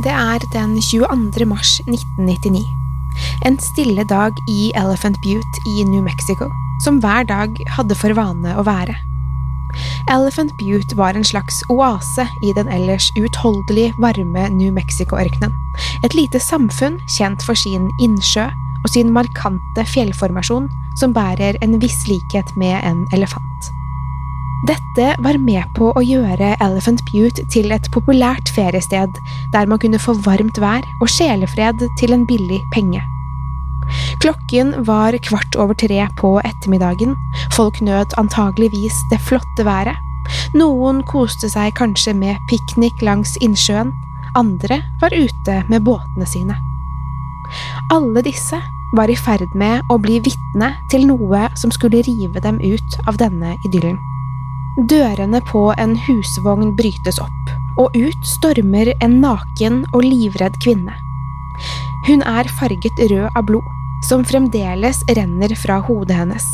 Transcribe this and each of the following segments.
Det er den 22. mars 1999. En stille dag i Elephant Butte i New Mexico, som hver dag hadde for vane å være. Elephant Butte var en slags oase i den ellers uutholdelig varme New Mexico-ørkenen. Et lite samfunn kjent for sin innsjø og sin markante fjellformasjon som bærer en viss likhet med en elefant. Dette var med på å gjøre Elephant Butte til et populært feriested der man kunne få varmt vær og sjelefred til en billig penge. Klokken var kvart over tre på ettermiddagen, folk nøt antageligvis det flotte været. Noen koste seg kanskje med piknik langs innsjøen, andre var ute med båtene sine. Alle disse var i ferd med å bli vitne til noe som skulle rive dem ut av denne idyllen. Dørene på en husvogn brytes opp, og ut stormer en naken og livredd kvinne. Hun er farget rød av blod, som fremdeles renner fra hodet hennes.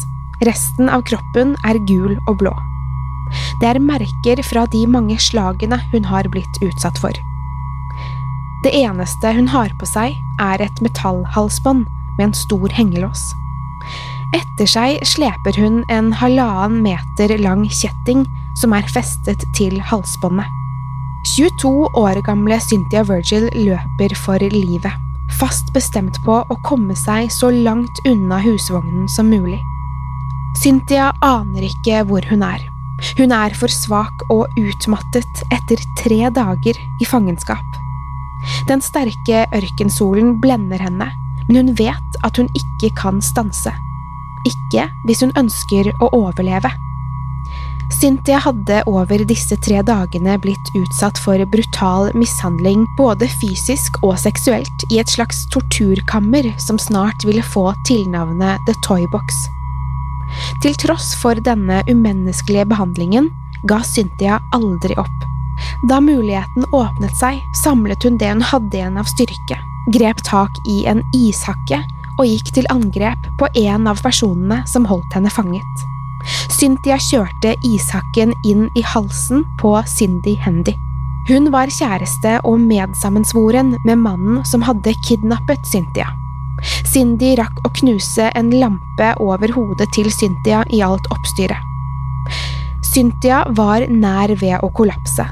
Resten av kroppen er gul og blå. Det er merker fra de mange slagene hun har blitt utsatt for. Det eneste hun har på seg, er et metallhalsbånd med en stor hengelås. Etter seg sleper hun en halvannen meter lang kjetting som er festet til halsbåndet. 22 år gamle Cynthia Virgil løper for livet, fast bestemt på å komme seg så langt unna husvognen som mulig. Cynthia aner ikke hvor hun er. Hun er for svak og utmattet etter tre dager i fangenskap. Den sterke ørkensolen blender henne, men hun vet at hun ikke kan stanse. Ikke hvis hun ønsker å overleve. Cynthia hadde over disse tre dagene blitt utsatt for brutal mishandling både fysisk og seksuelt i et slags torturkammer som snart ville få tilnavnet The Toybox. Til tross for denne umenneskelige behandlingen ga Cynthia aldri opp. Da muligheten åpnet seg, samlet hun det hun hadde igjen av styrke, grep tak i en ishakke og gikk til angrep på en av personene som holdt henne fanget. Cynthia kjørte ishakken inn i halsen på Cindy Hendy. Hun var kjæreste og medsammensvoren med mannen som hadde kidnappet Cynthia. Cindy rakk å knuse en lampe over hodet til Cynthia i alt oppstyret. Cynthia var nær ved å kollapse,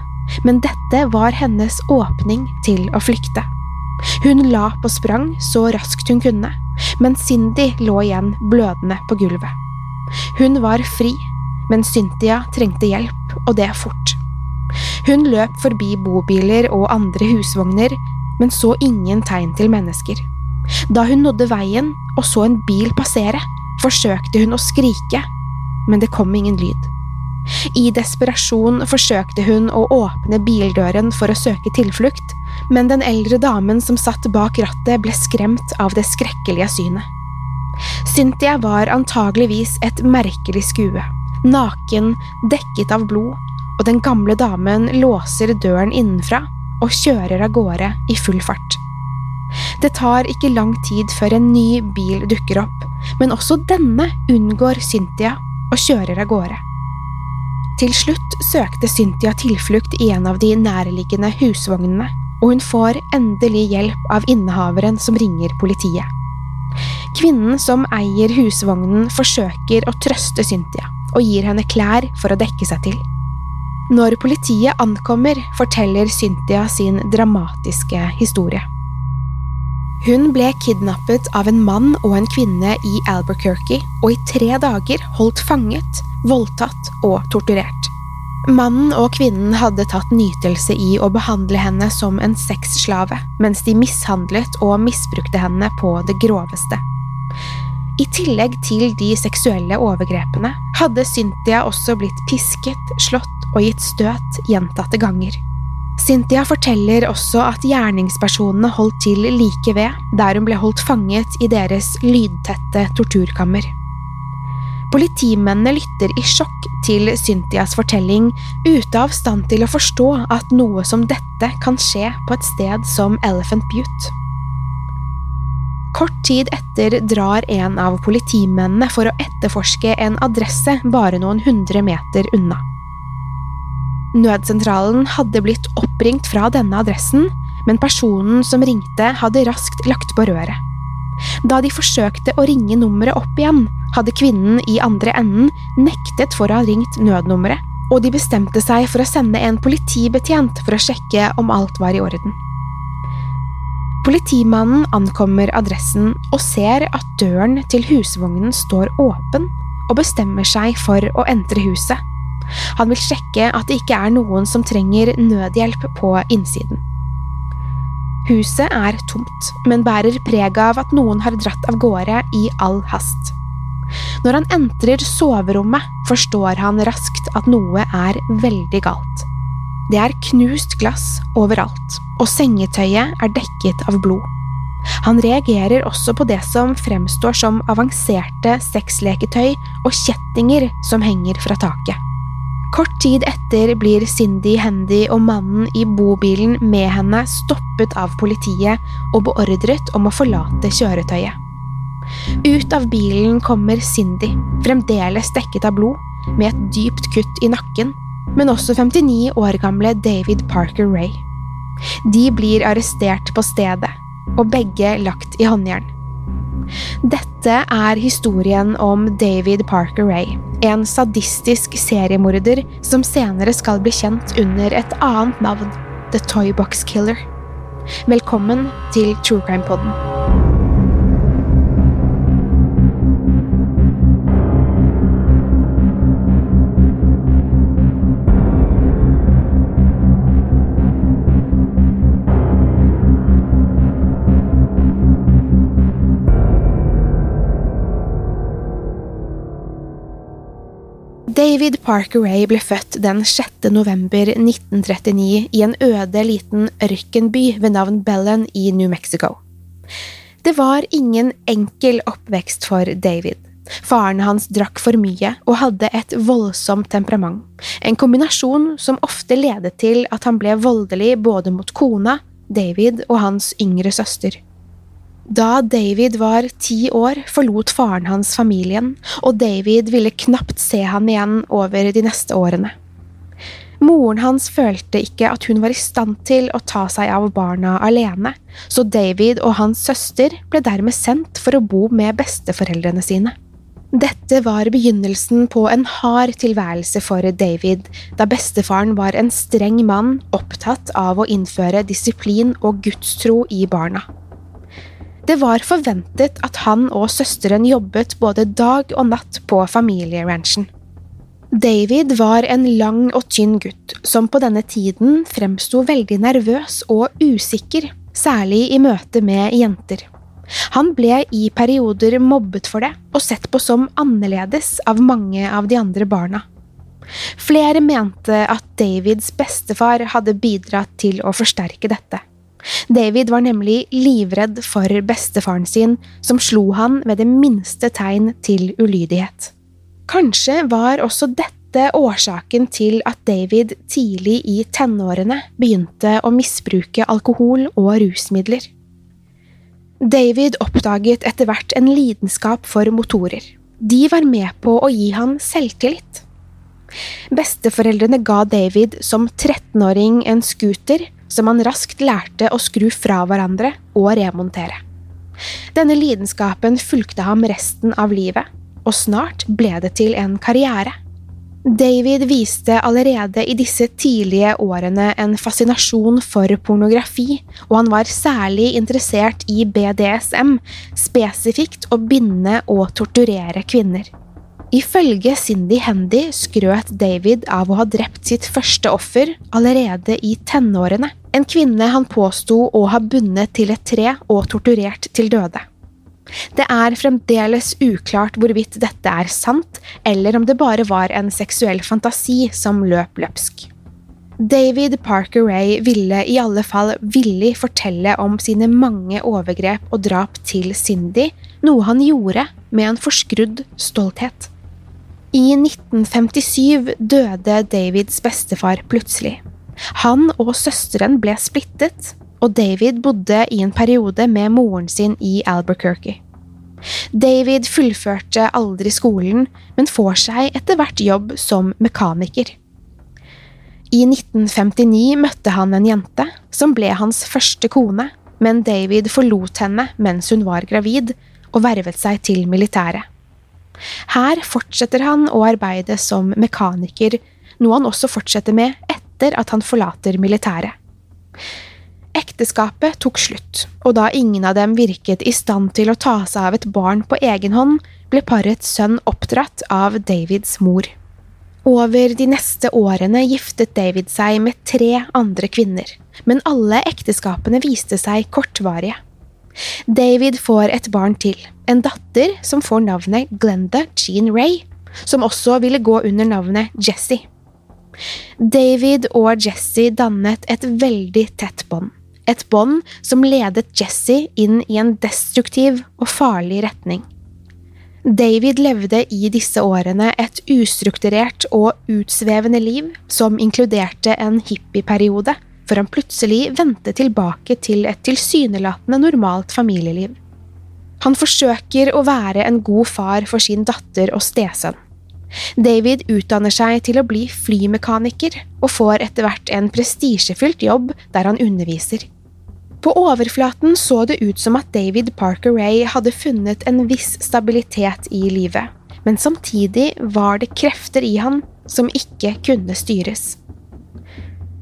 men dette var hennes åpning til å flykte. Hun la på sprang så raskt hun kunne, men Cindy lå igjen blødende på gulvet. Hun var fri, men Cynthia trengte hjelp, og det fort. Hun løp forbi bobiler og andre husvogner, men så ingen tegn til mennesker. Da hun nådde veien og så en bil passere, forsøkte hun å skrike, men det kom ingen lyd. I desperasjon forsøkte hun å åpne bildøren for å søke tilflukt, men den eldre damen som satt bak rattet ble skremt av det skrekkelige synet. Cynthia var antageligvis et merkelig skue, naken, dekket av blod, og den gamle damen låser døren innenfra og kjører av gårde i full fart. Det tar ikke lang tid før en ny bil dukker opp, men også denne unngår Cynthia og kjører av gårde. Til slutt søkte Cynthia tilflukt i en av de nærliggende husvognene, og hun får endelig hjelp av innehaveren som ringer politiet. Kvinnen som eier husvognen, forsøker å trøste Cynthia og gir henne klær for å dekke seg til. Når politiet ankommer, forteller Cynthia sin dramatiske historie. Hun ble kidnappet av en mann og en kvinne i Albuquerque og i tre dager holdt fanget, voldtatt og torturert. Mannen og kvinnen hadde tatt nytelse i å behandle henne som en sexslave, mens de mishandlet og misbrukte henne på det groveste. I tillegg til de seksuelle overgrepene hadde Cynthia også blitt pisket, slått og gitt støt gjentatte ganger. Cynthia forteller også at gjerningspersonene holdt til like ved, der hun ble holdt fanget i deres lydtette torturkammer. Politimennene lytter i sjokk til Cynthias fortelling, ute av stand til å forstå at noe som dette kan skje på et sted som Elephant Butte. Kort tid etter drar en av politimennene for å etterforske en adresse bare noen hundre meter unna. Nødsentralen hadde blitt oppringt fra denne adressen, men personen som ringte, hadde raskt lagt på røret. Da de forsøkte å ringe nummeret opp igjen, hadde kvinnen i andre enden nektet for å ha ringt nødnummeret, og de bestemte seg for å sende en politibetjent for å sjekke om alt var i orden. Politimannen ankommer adressen og ser at døren til husvognen står åpen, og bestemmer seg for å entre huset. Han vil sjekke at det ikke er noen som trenger nødhjelp på innsiden. Huset er tomt, men bærer preg av at noen har dratt av gårde i all hast. Når han entrer soverommet, forstår han raskt at noe er veldig galt. Det er knust glass overalt, og sengetøyet er dekket av blod. Han reagerer også på det som fremstår som avanserte sexleketøy og kjettinger som henger fra taket. Kort tid etter blir Cindy Hendy og mannen i bobilen med henne stoppet av politiet og beordret om å forlate kjøretøyet. Ut av bilen kommer Cindy, fremdeles dekket av blod, med et dypt kutt i nakken men også 59 år gamle David Parker Ray. De blir arrestert på stedet, og begge lagt i håndjern. Dette er historien om David Parker Ray, en sadistisk seriemorder som senere skal bli kjent under et annet navn, The Toybox Killer. Velkommen til True Crime Podden. David Parker Ray ble født den 6. november 1939 i en øde liten ørkenby ved navn Bellen i New Mexico. Det var ingen enkel oppvekst for David. Faren hans drakk for mye og hadde et voldsomt temperament, en kombinasjon som ofte ledet til at han ble voldelig både mot kona, David og hans yngre søster. Da David var ti år, forlot faren hans familien, og David ville knapt se han igjen over de neste årene. Moren hans følte ikke at hun var i stand til å ta seg av barna alene, så David og hans søster ble dermed sendt for å bo med besteforeldrene sine. Dette var begynnelsen på en hard tilværelse for David, da bestefaren var en streng mann opptatt av å innføre disiplin og gudstro i barna. Det var forventet at han og søsteren jobbet både dag og natt på familieranchen. David var en lang og tynn gutt som på denne tiden fremsto veldig nervøs og usikker, særlig i møte med jenter. Han ble i perioder mobbet for det og sett på som annerledes av mange av de andre barna. Flere mente at Davids bestefar hadde bidratt til å forsterke dette. David var nemlig livredd for bestefaren sin, som slo han ved det minste tegn til ulydighet. Kanskje var også dette årsaken til at David tidlig i tenårene begynte å misbruke alkohol og rusmidler. David oppdaget etter hvert en lidenskap for motorer. De var med på å gi han selvtillit. Besteforeldrene ga David som 13-åring en scooter som han raskt lærte å skru fra hverandre og remontere. Denne lidenskapen fulgte ham resten av livet, og snart ble det til en karriere. David viste allerede i disse tidlige årene en fascinasjon for pornografi, og han var særlig interessert i BDSM, spesifikt å binde og torturere kvinner. Ifølge Cindy Hendy skrøt David av å ha drept sitt første offer allerede i tenårene, en kvinne han påsto å ha bundet til et tre og torturert til døde. Det er fremdeles uklart hvorvidt dette er sant, eller om det bare var en seksuell fantasi som løp løpsk. David Parker Ray ville i alle fall villig fortelle om sine mange overgrep og drap til Cindy, noe han gjorde med en forskrudd stolthet. I 1957 døde Davids bestefar plutselig. Han og søsteren ble splittet, og David bodde i en periode med moren sin i Albuquerque. David fullførte aldri skolen, men får seg etter hvert jobb som mekaniker. I 1959 møtte han en jente som ble hans første kone, men David forlot henne mens hun var gravid, og vervet seg til militæret. Her fortsetter han å arbeide som mekaniker, noe han også fortsetter med etter at han forlater militæret. Ekteskapet tok slutt, og da ingen av dem virket i stand til å ta seg av et barn på egen hånd, ble parets sønn oppdratt av Davids mor. Over de neste årene giftet David seg med tre andre kvinner, men alle ekteskapene viste seg kortvarige. David får et barn til, en datter som får navnet Glenda Jean Ray, som også ville gå under navnet Jessie. David og Jessie dannet et veldig tett bånd et bånd som ledet Jesse inn i en destruktiv og farlig retning. David levde i disse årene et ustrukturert og utsvevende liv som inkluderte en hippieperiode, før han plutselig vendte tilbake til et tilsynelatende normalt familieliv. Han forsøker å være en god far for sin datter og stesønn. David utdanner seg til å bli flymekaniker og får etter hvert en prestisjefylt jobb der han underviser. På overflaten så det ut som at David Parker Ray hadde funnet en viss stabilitet i livet, men samtidig var det krefter i han som ikke kunne styres.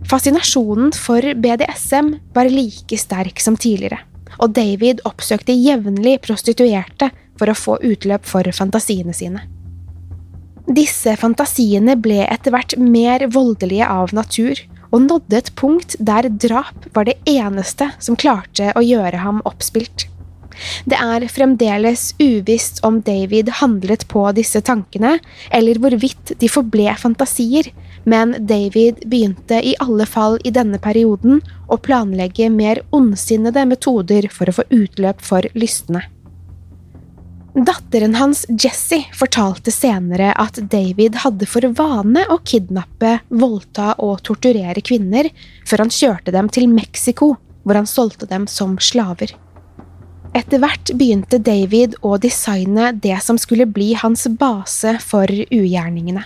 Fascinasjonen for BDSM var like sterk som tidligere, og David oppsøkte jevnlig prostituerte for å få utløp for fantasiene sine. Disse fantasiene ble etter hvert mer voldelige av natur, og nådde et punkt der drap var det eneste som klarte å gjøre ham oppspilt. Det er fremdeles uvisst om David handlet på disse tankene, eller hvorvidt de forble fantasier, men David begynte i alle fall i denne perioden å planlegge mer ondsinnede metoder for å få utløp for lystne. Datteren hans, Jesse, fortalte senere at David hadde for vane å kidnappe, voldta og torturere kvinner før han kjørte dem til Mexico, hvor han solgte dem som slaver. Etter hvert begynte David å designe det som skulle bli hans base for ugjerningene.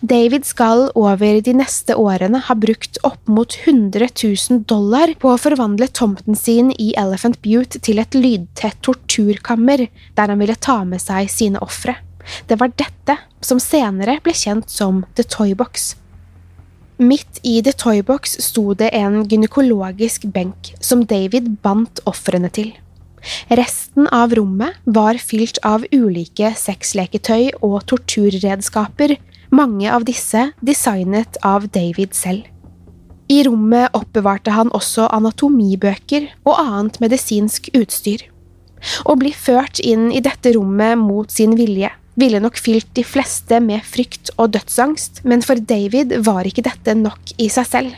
David skal over de neste årene ha brukt opp mot 100 000 dollar på å forvandle tomten sin i Elephant Butte til et lydtett torturkammer der han ville ta med seg sine ofre. Det var dette som senere ble kjent som The Toybox. Midt i The Toybox sto det en gynekologisk benk som David bandt ofrene til. Resten av rommet var fylt av ulike sexleketøy og torturredskaper mange av disse designet av David selv. I rommet oppbevarte han også anatomibøker og annet medisinsk utstyr. Å bli ført inn i dette rommet mot sin vilje ville nok fylt de fleste med frykt og dødsangst, men for David var ikke dette nok i seg selv.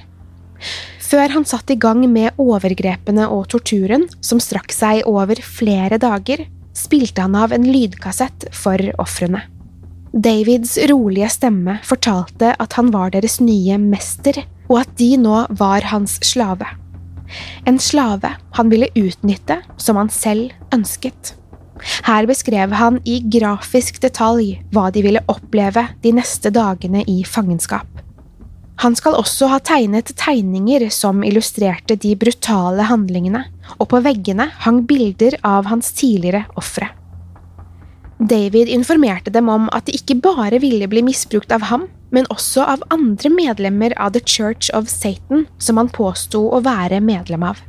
Før han satte i gang med overgrepene og torturen, som strakk seg over flere dager, spilte han av en lydkassett for ofrene. Davids rolige stemme fortalte at han var deres nye mester, og at de nå var hans slave. En slave han ville utnytte som han selv ønsket. Her beskrev han i grafisk detalj hva de ville oppleve de neste dagene i fangenskap. Han skal også ha tegnet tegninger som illustrerte de brutale handlingene, og på veggene hang bilder av hans tidligere ofre. David informerte dem om at de ikke bare ville bli misbrukt av ham, men også av andre medlemmer av The Church of Satan, som han påsto å være medlem av.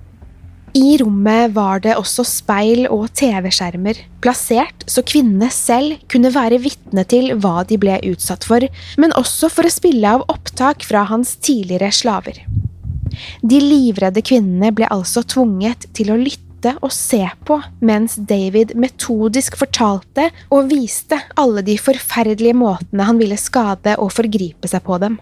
I rommet var det også speil og TV-skjermer, plassert så kvinnene selv kunne være vitne til hva de ble utsatt for, men også for å spille av opptak fra hans tidligere slaver. De livredde kvinnene ble altså tvunget til å lytte lytte og se på mens David metodisk fortalte og viste alle de forferdelige måtene han ville skade og forgripe seg på dem.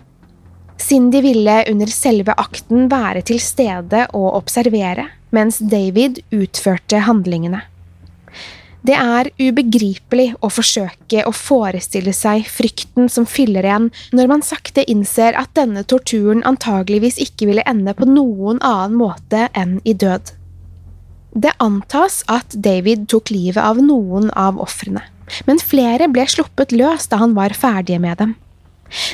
Cindy ville under selve akten være til stede og observere, mens David utførte handlingene. Det er ubegripelig å forsøke å forestille seg frykten som fyller en når man sakte innser at denne torturen antageligvis ikke ville ende på noen annen måte enn i død. Det antas at David tok livet av noen av ofrene, men flere ble sluppet løs da han var ferdig med dem.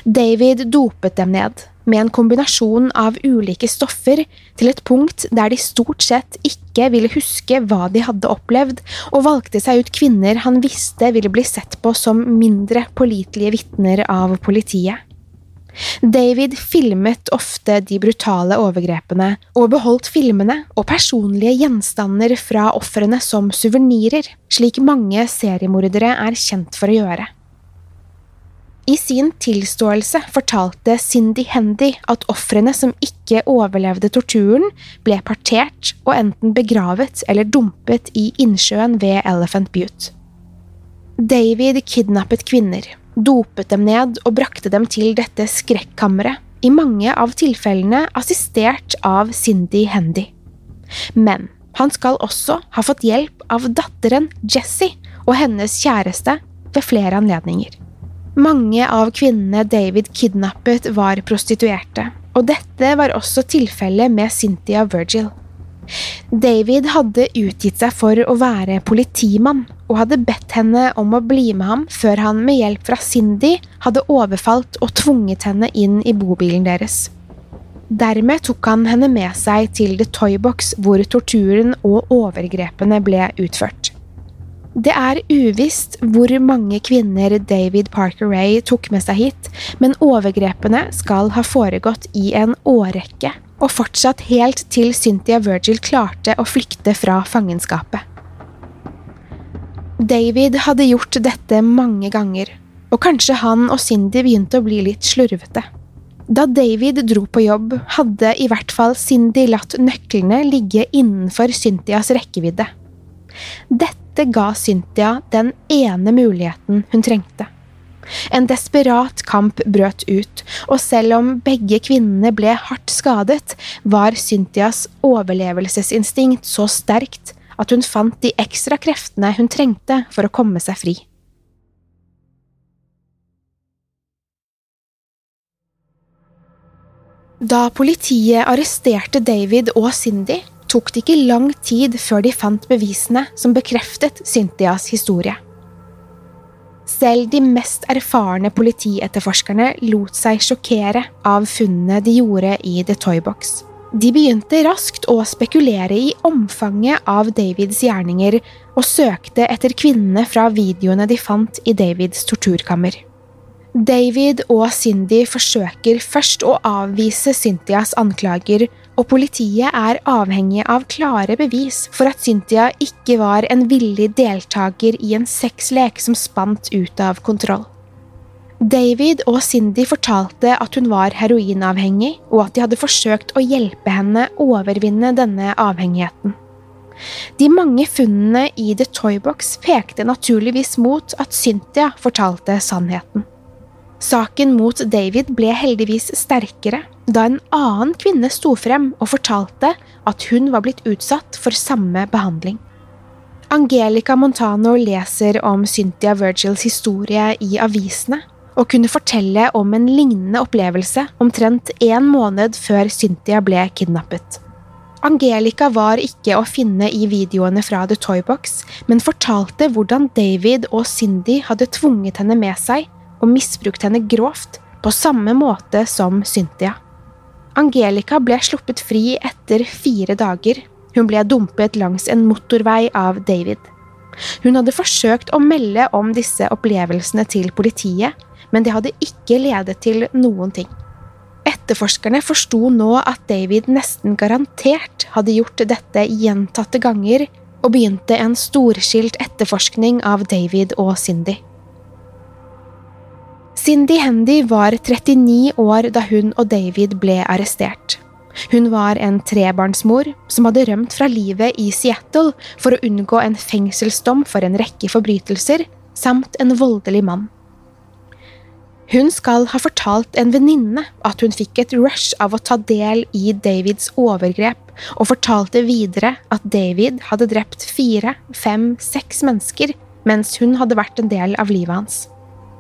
David dopet dem ned, med en kombinasjon av ulike stoffer, til et punkt der de stort sett ikke ville huske hva de hadde opplevd, og valgte seg ut kvinner han visste ville bli sett på som mindre pålitelige vitner av politiet. David filmet ofte de brutale overgrepene, og beholdt filmene og personlige gjenstander fra ofrene som suvenirer, slik mange seriemordere er kjent for å gjøre. I sin tilståelse fortalte Cindy Hendy at ofrene som ikke overlevde torturen, ble partert og enten begravet eller dumpet i innsjøen ved Elephant Butte. David kidnappet kvinner, dopet dem ned og brakte dem til dette skrekkammeret, i mange av tilfellene assistert av Cindy Hendy. Men han skal også ha fått hjelp av datteren Jessie og hennes kjæreste ved flere anledninger. Mange av kvinnene David kidnappet, var prostituerte, og dette var også tilfellet med Cynthia Virgil. David hadde utgitt seg for å være politimann, og hadde bedt henne om å bli med ham før han med hjelp fra Cindy hadde overfalt og tvunget henne inn i bobilen deres. Dermed tok han henne med seg til The Toybox hvor torturen og overgrepene ble utført. Det er uvisst hvor mange kvinner David Parker Ray tok med seg hit, men overgrepene skal ha foregått i en årrekke, og fortsatt helt til Cynthia Virgil klarte å flykte fra fangenskapet. David hadde gjort dette mange ganger, og kanskje han og Cindy begynte å bli litt slurvete. Da David dro på jobb, hadde i hvert fall Cindy latt nøklene ligge innenfor Cynthias rekkevidde. Dette ga Cynthia den ene muligheten hun trengte. En desperat kamp brøt ut, og selv om begge kvinnene ble hardt skadet, var Cynthias overlevelsesinstinkt så sterkt at hun fant de ekstra kreftene hun trengte for å komme seg fri. Da politiet arresterte David og Cindy, tok det ikke lang tid før de fant bevisene som bekreftet Cynthias historie. Selv de mest erfarne politietterforskerne lot seg sjokkere av funnene de gjorde i The Toybox. De begynte raskt å spekulere i omfanget av Davids gjerninger, og søkte etter kvinnene fra videoene de fant i Davids torturkammer. David og Cindy forsøker først å avvise Cynthias anklager, og politiet er avhengig av klare bevis for at Cynthia ikke var en villig deltaker i en sexlek som spant ut av kontroll. David og Cindy fortalte at hun var heroinavhengig, og at de hadde forsøkt å hjelpe henne overvinne denne avhengigheten. De mange funnene i The Toybox pekte naturligvis mot at Cynthia fortalte sannheten. Saken mot David ble heldigvis sterkere da en annen kvinne sto frem og fortalte at hun var blitt utsatt for samme behandling. Angelica Montano leser om Cynthia Virgils historie i avisene, og kunne fortelle om en lignende opplevelse omtrent én måned før Cynthia ble kidnappet. Angelica var ikke å finne i videoene fra The Toybox, men fortalte hvordan David og Cindy hadde tvunget henne med seg og misbrukt henne grovt, på samme måte som Cynthia. Angelica ble sluppet fri etter fire dager. Hun ble dumpet langs en motorvei av David. Hun hadde forsøkt å melde om disse opplevelsene til politiet, men det hadde ikke ledet til noen ting. Etterforskerne forsto nå at David nesten garantert hadde gjort dette gjentatte ganger, og begynte en storskilt etterforskning av David og Cindy. Cindy Hendy var 39 år da hun og David ble arrestert. Hun var en trebarnsmor som hadde rømt fra livet i Seattle for å unngå en fengselsdom for en rekke forbrytelser, samt en voldelig mann. Hun skal ha fortalt en venninne at hun fikk et rush av å ta del i Davids overgrep, og fortalte videre at David hadde drept fire, fem, seks mennesker mens hun hadde vært en del av livet hans.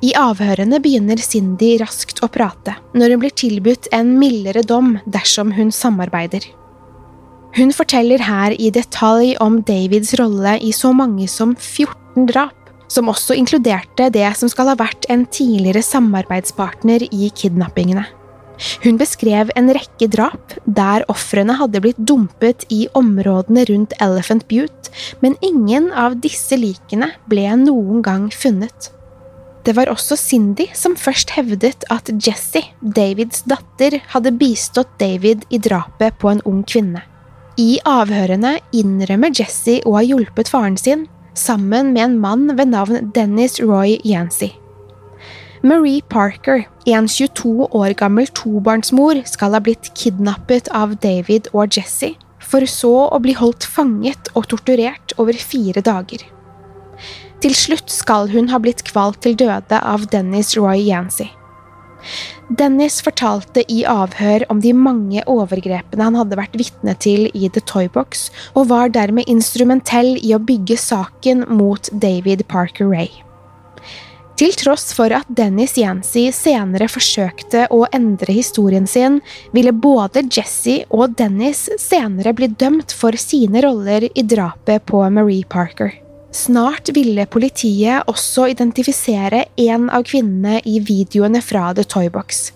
I avhørene begynner Cindy raskt å prate, når hun blir tilbudt en mildere dom dersom hun samarbeider. Hun forteller her i detalj om Davids rolle i så mange som 14 drap, som også inkluderte det som skal ha vært en tidligere samarbeidspartner i kidnappingene. Hun beskrev en rekke drap der ofrene hadde blitt dumpet i områdene rundt Elephant Butte, men ingen av disse likene ble noen gang funnet. Det var også Cindy som først hevdet at Jessie, Davids datter, hadde bistått David i drapet på en ung kvinne. I avhørene innrømmer Jessie å ha hjulpet faren sin, sammen med en mann ved navn Dennis Roy Yancy. Marie Parker, en 22 år gammel tobarnsmor, skal ha blitt kidnappet av David og Jessie, for så å bli holdt fanget og torturert over fire dager. Til slutt skal hun ha blitt kvalt til døde av Dennis Roy Yancy. Dennis fortalte i avhør om de mange overgrepene han hadde vært vitne til i The Toybox, og var dermed instrumentell i å bygge saken mot David Parker Ray. Til tross for at Dennis Yancy senere forsøkte å endre historien sin, ville både Jesse og Dennis senere bli dømt for sine roller i drapet på Marie Parker. Snart ville politiet også identifisere en av kvinnene i videoene fra The Toybox.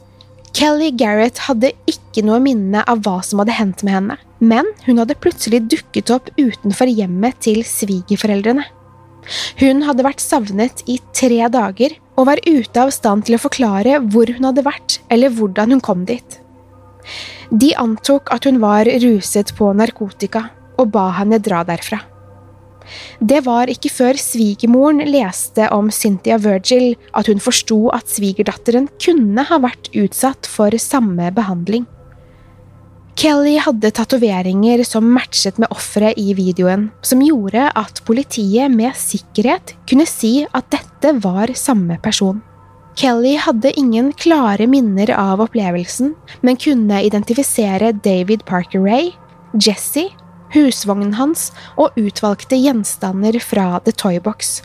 Kelly Garrett hadde ikke noe minne av hva som hadde hendt med henne, men hun hadde plutselig dukket opp utenfor hjemmet til svigerforeldrene. Hun hadde vært savnet i tre dager og var ute av stand til å forklare hvor hun hadde vært eller hvordan hun kom dit. De antok at hun var ruset på narkotika og ba henne dra derfra. Det var ikke før svigermoren leste om Cynthia Virgil at hun forsto at svigerdatteren kunne ha vært utsatt for samme behandling. Kelly hadde tatoveringer som matchet med offeret i videoen, som gjorde at politiet med sikkerhet kunne si at dette var samme person. Kelly hadde ingen klare minner av opplevelsen, men kunne identifisere David Parker Ray, Jesse husvognen hans og utvalgte gjenstander fra The Toybox.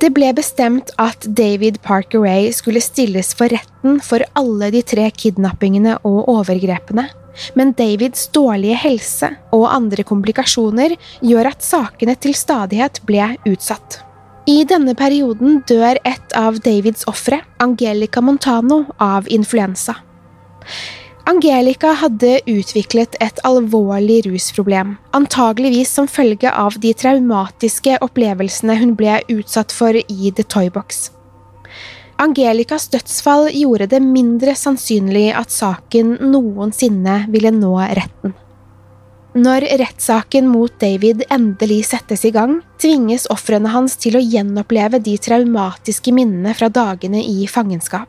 Det ble bestemt at David Parker Ray skulle stilles for retten for alle de tre kidnappingene og overgrepene, men Davids dårlige helse og andre komplikasjoner gjør at sakene til stadighet ble utsatt. I denne perioden dør et av Davids ofre, Angelica Montano, av influensa. Angelica hadde utviklet et alvorlig rusproblem, antageligvis som følge av de traumatiske opplevelsene hun ble utsatt for i The Toybox. Angelicas dødsfall gjorde det mindre sannsynlig at saken noensinne ville nå retten. Når rettssaken mot David endelig settes i gang, tvinges ofrene hans til å gjenoppleve de traumatiske minnene fra dagene i fangenskap.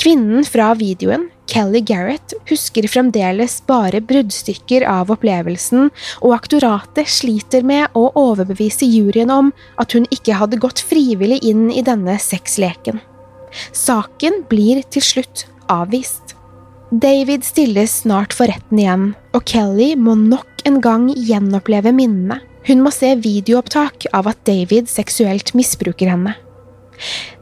Kvinnen fra videoen, Kelly Garrett, husker fremdeles bare bruddstykker av opplevelsen, og aktoratet sliter med å overbevise juryen om at hun ikke hadde gått frivillig inn i denne sexleken. Saken blir til slutt avvist. David stilles snart for retten igjen, og Kelly må nok en gang gjenoppleve minnene, Hun må se videoopptak av at David seksuelt misbruker henne.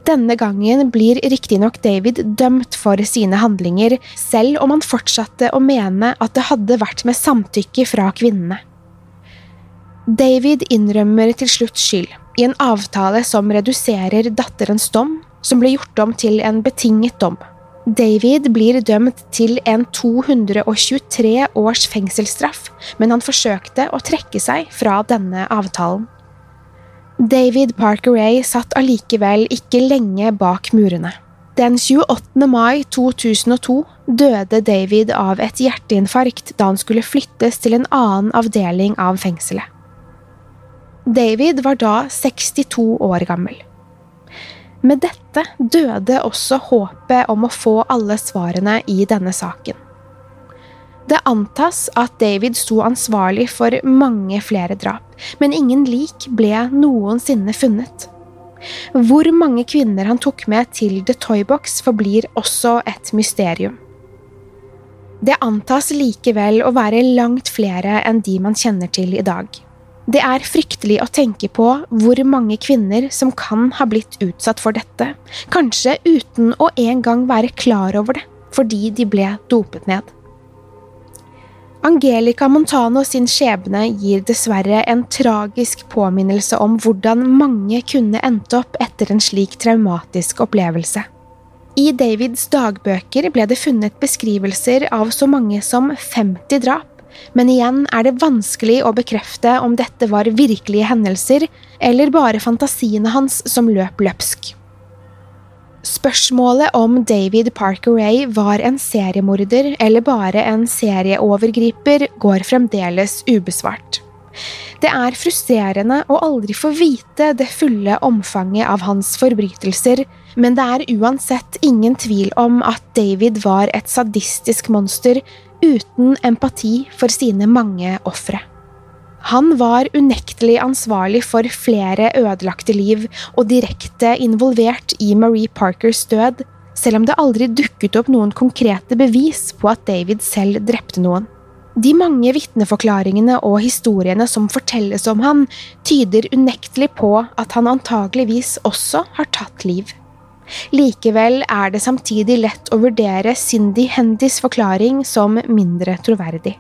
Denne gangen blir riktignok David dømt for sine handlinger, selv om han fortsatte å mene at det hadde vært med samtykke fra kvinnene. David innrømmer til slutt skyld, i en avtale som reduserer datterens dom, som ble gjort om til en betinget dom. David blir dømt til en 223 års fengselsstraff, men han forsøkte å trekke seg fra denne avtalen. David Parker Ray satt allikevel ikke lenge bak murene. Den 28. mai 2002 døde David av et hjerteinfarkt da han skulle flyttes til en annen avdeling av fengselet. David var da 62 år gammel. Med dette døde også håpet om å få alle svarene i denne saken. Det antas at David sto ansvarlig for mange flere drap, men ingen lik ble noensinne funnet. Hvor mange kvinner han tok med til The Toybox forblir også et mysterium. Det antas likevel å være langt flere enn de man kjenner til i dag. Det er fryktelig å tenke på hvor mange kvinner som kan ha blitt utsatt for dette, kanskje uten å engang være klar over det, fordi de ble dopet ned. Angelica Montano sin skjebne gir dessverre en tragisk påminnelse om hvordan mange kunne endt opp etter en slik traumatisk opplevelse. I Davids dagbøker ble det funnet beskrivelser av så mange som 50 drap, men igjen er det vanskelig å bekrefte om dette var virkelige hendelser eller bare fantasiene hans som løp løpsk. Spørsmålet om David Parker Ray var en seriemorder eller bare en serieovergriper, går fremdeles ubesvart. Det er frustrerende å aldri få vite det fulle omfanget av hans forbrytelser, men det er uansett ingen tvil om at David var et sadistisk monster uten empati for sine mange ofre. Han var unektelig ansvarlig for flere ødelagte liv og direkte involvert i Marie Parkers død, selv om det aldri dukket opp noen konkrete bevis på at David selv drepte noen. De mange vitneforklaringene og historiene som fortelles om han, tyder unektelig på at han antageligvis også har tatt liv. Likevel er det samtidig lett å vurdere Cindy Hendys forklaring som mindre troverdig.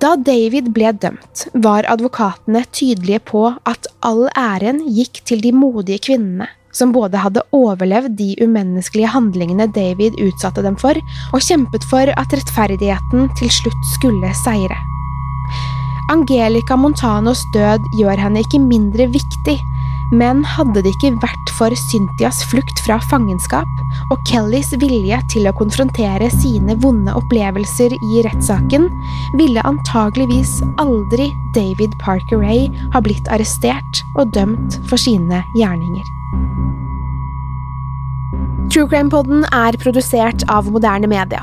Da David ble dømt, var advokatene tydelige på at all æren gikk til de modige kvinnene, som både hadde overlevd de umenneskelige handlingene David utsatte dem for, og kjempet for at rettferdigheten til slutt skulle seire. Angelica Montanos død gjør henne ikke mindre viktig, men hadde det ikke vært for Cynthias flukt fra fangenskap og Kellys vilje til å konfrontere sine vonde opplevelser i rettssaken, ville antageligvis aldri David Parker Ray ha blitt arrestert og dømt for sine gjerninger. True Crime-poden er produsert av moderne media.